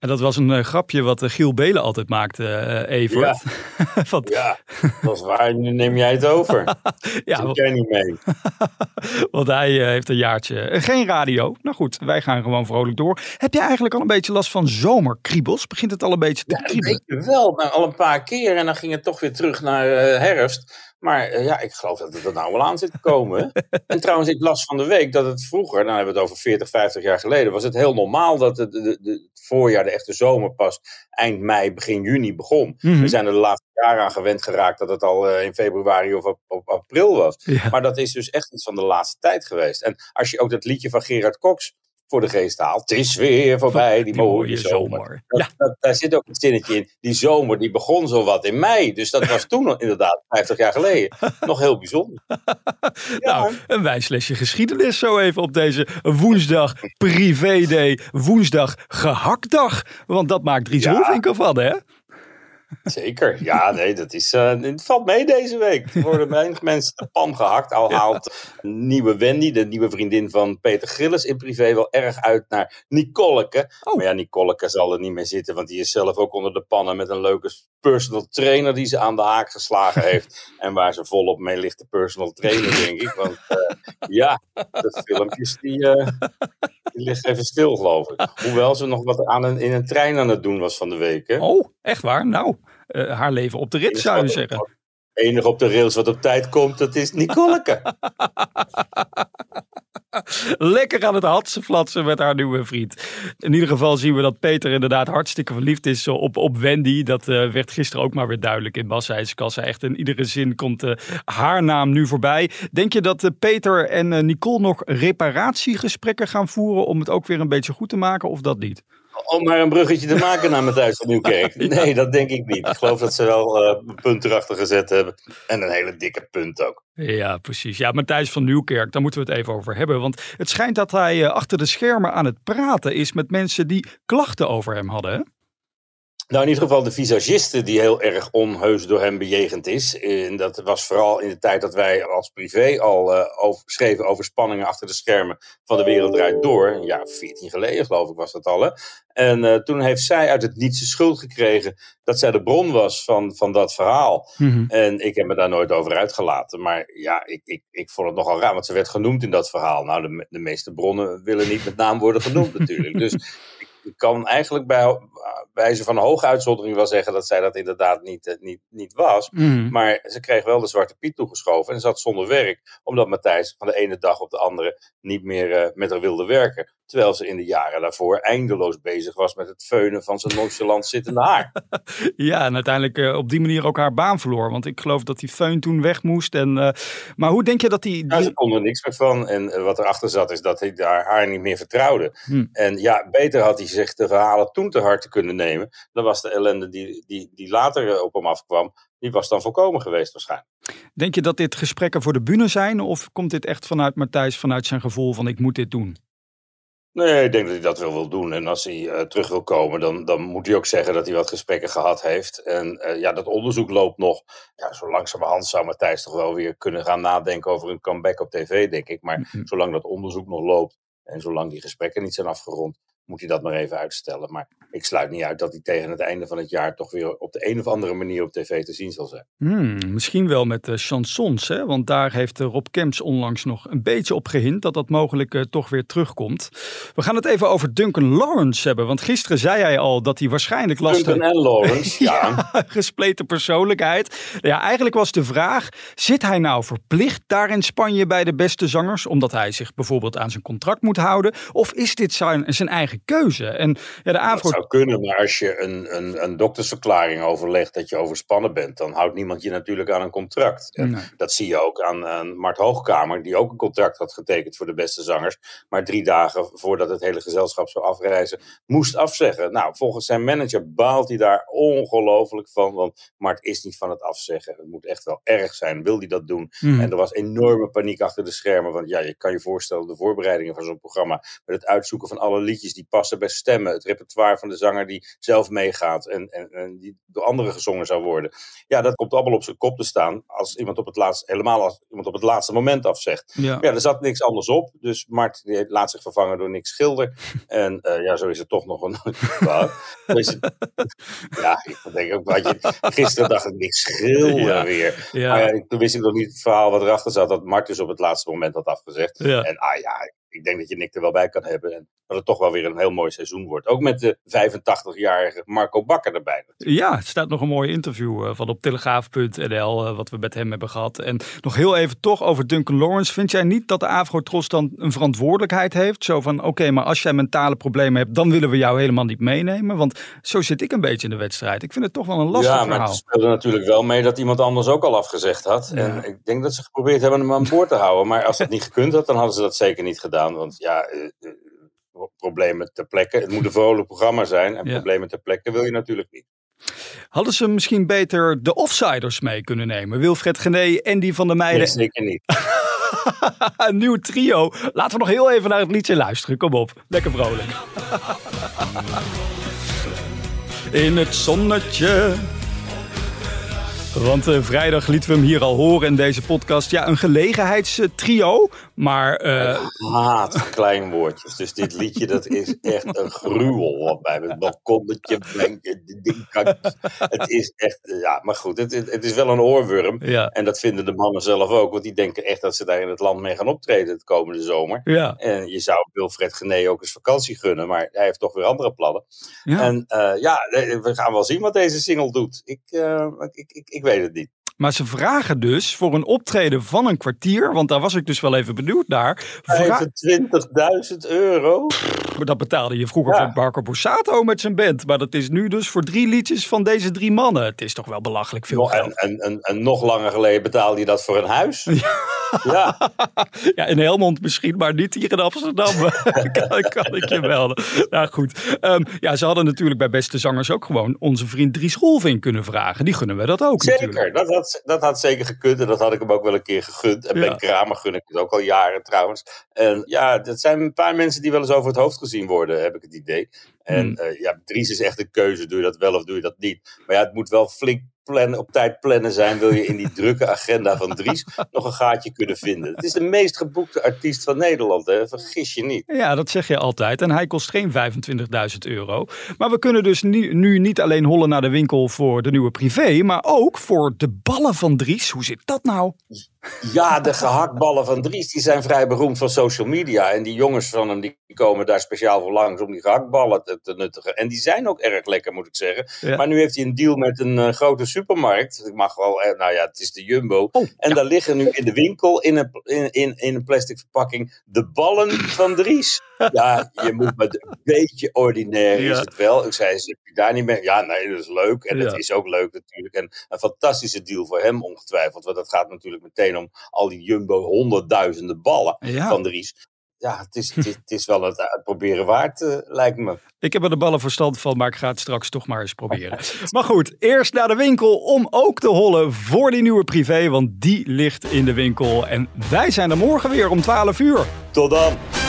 En dat was een eh, grapje wat uh, Giel Belen altijd maakte, uh, Evert. Want, ja, dat is waar. Nu neem jij het over. ja, Zit jij niet mee. want hij heeft een jaartje geen radio. Nou goed, wij gaan gewoon vrolijk door. Heb jij eigenlijk al een beetje last van zomerkriebels? Begint het al een beetje te Ja, kriebelen? weet je wel. Nou, al een paar keer en dan ging het toch weer terug naar eh, herfst. Maar eh, ja, ik geloof dat het er nou wel aan zit te komen. en trouwens, ik las van de week dat het vroeger, nou hebben we het over 40, 50 jaar geleden, was het heel normaal dat het, de, de, het voorjaar, de echte zomer, pas eind mei, begin juni begon. Mhm. We zijn er de laatste jaren aan gewend geraakt dat het al eh, in februari of op, op april was. Ja. Maar dat is dus echt iets van de laatste tijd geweest. En als je ook dat liedje van Gerard Cox voor de geest haalt, het is weer voorbij, die, mooie zomer. Dat, Ja. dat- daar zit ook een zinnetje in. Die zomer die begon zo wat in mei. Dus dat was toen inderdaad, 50 jaar geleden, nog heel bijzonder. Nou, een wijslesje geschiedenis zo even op deze woensdag privé-day, woensdag gehaktdag. Want dat maakt Dries Ja. Roelvink van, hè? Zeker. Ja, nee, dat is, eh, het valt mee deze week. Er worden weinig mensen de pan gehakt. Al haalt nieuwe Wendy, de nieuwe vriendin van Peter Gillis in privé, wel erg uit naar Nicoleke. Oh. Maar ja, Nicoleke zal er niet meer zitten, want die is zelf ook onder de pannen met een leuke personal trainer die ze aan de haak geslagen heeft. En waar ze volop mee ligt, de personal trainer, denk ik. Want eh, ja, de filmpjes die, eh, die liggen even stil, geloof ik. Hoewel ze nog wat aan een, in een trein aan het doen was van de week. Hè? Oh, echt waar? Nou, eh, haar leven op de rit zou je zeggen. Enig op de rails wat op tijd komt, dat is Nicoleke. Lekker aan het hatsen flatsen met haar nieuwe vriend. In ieder geval zien we dat Peter inderdaad hartstikke verliefd is op, op Wendy. Dat eh, werd gisteren ook maar weer duidelijk in Basseijskassa. Echt in iedere zin komt eh, haar naam nu voorbij. Denk je dat eh, Peter en Nicole nog reparatiegesprekken gaan voeren om het ook weer een beetje goed te maken of dat niet? Om maar een bruggetje te maken naar Matthijs van Nieuwkerk. Nee, dat denk ik niet. Ik geloof dat ze wel eh, een punt erachter gezet hebben. En een hele dikke punt ook. Ja, precies. Ja, Matthijs van Nieuwkerk, daar moeten we het even over hebben. Want het schijnt dat hij eh, achter de schermen aan het praten is met mensen die klachten over hem hadden. Nou, in ieder geval de visagiste die heel erg onheus door hem bejegend is. En dat was vooral in de tijd dat wij als privé al eh, over, schreven over spanningen achter de schermen van de wereld draait door. Een jaar of 14 geleden geloof ik was dat al. Hè? En eh, toen heeft zij uit het niets de schuld gekregen dat zij de bron was van, van dat verhaal. En ik heb me daar nooit over uitgelaten. Maar ja, ik, ik, ik vond het nogal raar, want ze werd genoemd in dat verhaal. Nou, de, de meeste bronnen willen niet met naam worden genoemd natuurlijk. Dus ik, kan eigenlijk bij wijze van hoge uitzondering wel zeggen dat zij dat inderdaad niet, eh, niet, niet was. Mhm. Maar ze kreeg wel de Zwarte Piet toegeschoven en zat zonder werk. Omdat Matthijs van de ene dag op de andere niet meer eh, met haar wilde werken. Terwijl ze in de jaren daarvoor eindeloos bezig was met het feunen van zijn nonchalant zittende haar. Ja, en uiteindelijk eh, op die manier ook haar baan verloor. Want ik geloof dat die feun toen weg moest. En, eh, maar hoe denk je dat die... Nou, die- ze kon er niks meer van. En eh, wat erachter zat is dat hij daar haar niet meer vertrouwde. Hm. En ja, beter had hij zich de verhalen toen te hard te kunnen nemen. Dan was de ellende die, die, die later op hem afkwam, die was dan voorkomen geweest waarschijnlijk. Denk je dat dit gesprekken voor de bühne zijn? Of komt dit echt vanuit Matthijs, vanuit zijn gevoel van ik moet dit doen? Nee, ik denk dat hij dat wel wil doen. En als hij eh, terug wil komen, dan, dan moet hij ook zeggen dat hij wat gesprekken gehad heeft. En eh, ja, dat onderzoek loopt nog. Ja, zo langzamerhand zou Matthijs toch wel weer kunnen gaan nadenken over een comeback op tv, denk ik. Maar Mhm. zolang dat onderzoek nog loopt en zolang die gesprekken niet zijn afgerond, moet hij dat maar even uitstellen. Maar ik sluit niet uit dat hij tegen het einde van het jaar toch weer op de een of andere manier op tv te zien zal zijn. Hmm, misschien wel met eh, chansons, hè? want daar heeft eh, Rob Kemps onlangs nog een beetje op gehind dat dat mogelijk eh, toch weer terugkomt. We gaan het even over Duncan Lawrence hebben, want gisteren zei hij al dat hij waarschijnlijk last Duncan en Lawrence, ja. gespleten persoonlijkheid. Ja, eigenlijk was de vraag: zit hij nou verplicht daar in Spanje bij de beste zangers, omdat hij zich bijvoorbeeld aan zijn contract moet houden? Of is dit zijn, zijn eigen keuze. En ja, de AVRO... Dat zou kunnen, maar als je een, een, een doktersverklaring overlegt dat je overspannen bent, dan houdt niemand je natuurlijk aan een contract. Nee. Dat zie je ook aan, aan Mart Hoogkamer, die ook een contract had getekend voor de beste zangers, maar drie dagen voordat het hele gezelschap zou afreizen, moest afzeggen. Nou, volgens zijn manager baalt hij daar ongelooflijk van, want Mart is niet van het afzeggen. Het moet echt wel erg zijn, wil hij dat doen? Hmm. En er was enorme paniek achter de schermen, want ja, je kan je voorstellen, de voorbereidingen van zo'n programma, met het uitzoeken van alle liedjes die passen bij stemmen, het repertoire van de zanger die zelf meegaat en, en, en die door anderen gezongen zou worden. Ja, dat komt allemaal op zijn kop te staan als iemand op het laatste, helemaal als iemand op het laatste moment afzegt. Ja. Ja, er zat niks anders op. Dus Mart die laat zich vervangen door Nick Schilder. En eh, ja, zo is het toch nog een. Het- ja, ik denk ook. Wat je, gisteren dacht ik Nick Schilder Ja. weer. Ja. Maar ja, toen wist ik nog niet het verhaal wat erachter zat. Dat Mart dus op het laatste moment had afgezegd. Ja. En ah ja, ik denk dat je Nick er wel bij kan hebben. En dat het toch wel weer een heel mooi seizoen wordt. Ook met de 85-jarige Marco Bakker erbij. Ja, er staat nog een mooi interview eh, van op telegraaf.nl eh, wat we met hem hebben gehad. En nog heel even toch over Duncan Lawrence. Vind jij niet dat de Afro-Tros dan een verantwoordelijkheid heeft? Zo van, oké, maar als jij mentale problemen hebt, dan willen we jou helemaal niet meenemen. Want zo zit ik een beetje in de wedstrijd. Ik vind het toch wel een lastig ja, maar verhaal. het speelde natuurlijk wel mee dat iemand anders ook al afgezegd had. Ja. En ik denk dat ze geprobeerd hebben hem aan boord te houden. Maar als het niet gekund had, dan hadden ze dat zeker niet gedaan. Want ja, eh, eh, problemen ter plekke. Het moet een vrolijk programma zijn. En Ja. problemen ter plekke wil je natuurlijk niet. Hadden ze misschien beter de offsiders mee kunnen nemen? Wilfred Gené en die van de Nee, meiden. zeker niet. een nieuw trio. Laten we nog heel even naar het liedje luisteren. Kom op, lekker vrolijk. In het zonnetje. Want eh, vrijdag lieten we hem hier al horen in deze podcast. Ja, een gelegenheidstrio. Maar eh, Haat klein woordjes. Dus dit liedje, dat is echt een gruwel. Wat bij het balkonnetje. Het is echt, eh, ja, maar goed. Het, het, is wel een oorworm. ja, En dat vinden de mannen zelf ook. Want die denken echt dat ze daar in het land mee gaan optreden het komende zomer. ja, En je zou Wilfred Gené ook eens vakantie gunnen, maar hij heeft toch weer andere plannen. ja. En ja, we gaan wel zien wat deze single doet. Ik, ik, ik, ik weet. Maar ze vragen dus voor een optreden van een kwartier. Want daar was ik dus wel even benieuwd naar. Vra- 25.000 euro? Dat betaalde je vroeger Ja. voor Marco Borsato met zijn band. Maar dat is nu dus voor drie liedjes van deze drie mannen. Het is toch wel belachelijk veel geld. en, en, en nog langer geleden betaalde je dat voor een huis. Ja, Ja, in Helmond misschien, maar niet hier in Amsterdam. kan, kan ik je melden. Nou goed. Ehm, ja, ze hadden natuurlijk bij Beste Zangers ook gewoon onze vriend Dries Rolving kunnen vragen. Die gunnen we dat ook natuurlijk. zeker. Dat had, dat had zeker gekund en dat had ik hem ook wel een keer gegund. En Ja. Ben Kramer gun ik het ook al jaren trouwens. En ja, dat zijn een paar mensen die wel eens over het hoofd gezien worden, heb ik het idee. En Hmm. eh, ja, Dries is echt een keuze. Doe je dat wel of doe je dat niet? Maar ja, het moet wel flink plannen, op tijd plannen zijn. Wil je in die drukke agenda van Dries nog een gaatje kunnen vinden. Het is de meest geboekte artiest van Nederland, hè? vergis je niet. Ja, dat zeg je altijd. En hij kost geen 25.000 euro. Maar we kunnen dus nu, nu niet alleen hollen naar de winkel voor de nieuwe privé, maar ook voor de ballen van Dries. Hoe zit dat nou? Ja, de gehaktballen van Dries die zijn vrij beroemd van social media. En die jongens van hem die komen daar speciaal voor langs om die gehaktballen te, te nuttigen. En die zijn ook erg lekker, moet ik zeggen. Ja. Maar nu heeft hij een deal met een eh, grote supermarkt. Ik mag wel, eh, nou ja, het is de Jumbo. Oh, en daar liggen nu in de winkel in een, in, in, in een plastic verpakking de ballen van Dries. Ja, je moet met een beetje ordinair Ja. is het wel. Ik zei, heb je daar niet mee? Ja, nee, dat is leuk. En het is ook leuk natuurlijk. En een fantastische deal voor hem ongetwijfeld. Want dat gaat natuurlijk meteen om al die Jumbo honderdduizenden ballen Ja. van Dries. Ja, het is, het is, het is wel het uitproberen waard, eh, lijkt me. Ik heb er de ballen verstand van, maar ik ga het straks toch maar eens proberen. Maar goed, eerst naar de winkel om ook te hollen voor die nieuwe privé, want die ligt in de winkel. En wij zijn er morgen weer om 12 uur. Tot dan!